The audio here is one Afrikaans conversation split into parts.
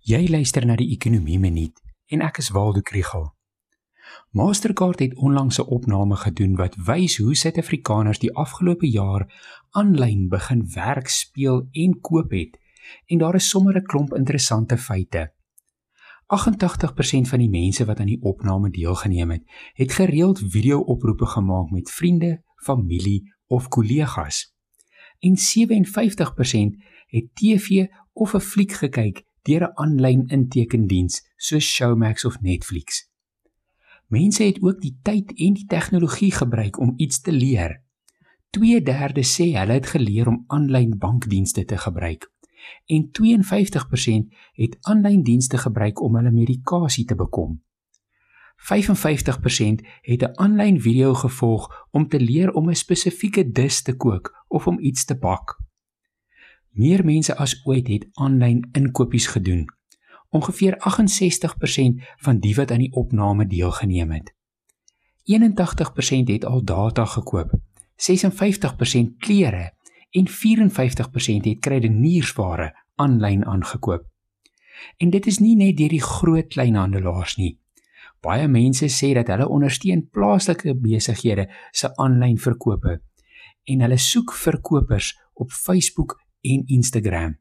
Jy luister na die Ekonomie Minuut en ek is Waldo Krugel. Mastercard het onlangs 'n opname gedoen wat wys hoe Suid-Afrikaners die afgelope jaar aanlyn begin werk, speel en koop het en daar is sommer 'n klomp interessante feite. 88% van die mense wat aan die opname deelgeneem het, het gereeld video-oproepe gemaak met vriende, familie of kollegas. En 57% het TV of 'n fliek gekyk deur 'n aanlyn intekendiens soos Showmax of Netflix. Mense het ook die tyd en die tegnologie gebruik om iets te leer. 2/3 sê hulle het geleer om aanlyn bankdienste te gebruik en 52% het aanlyn dienste gebruik om hulle medikasie te bekom. 55% het 'n aanlyn video gevolg om te leer om 'n spesifieke dis te kook of om iets te bak. Meer mense as ooit het aanlyn inkopies gedoen. Ongeveer 68% van die wat aan die opname deelgeneem het. 81% het al data gekoop. 56% klere en 54% het kredietniersware aanlyn aangekoop. En dit is nie net deur die groot kleinhandelaars nie. Baie mense sê dat hulle ondersteun plaaslike besighede se aanlyn verkope en hulle soek verkopers op Facebook en Instagram.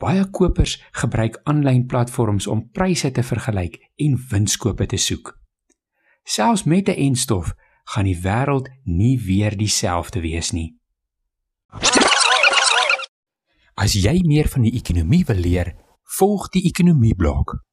Baie kopers gebruik aanlyn platforms om pryse te vergelyk en winskoope te soek. Selfs met 'n enstof gaan die wêreld nie weer dieselfde wees nie. As jy meer van die ekonomie wil leer, volg die ekonomie blok.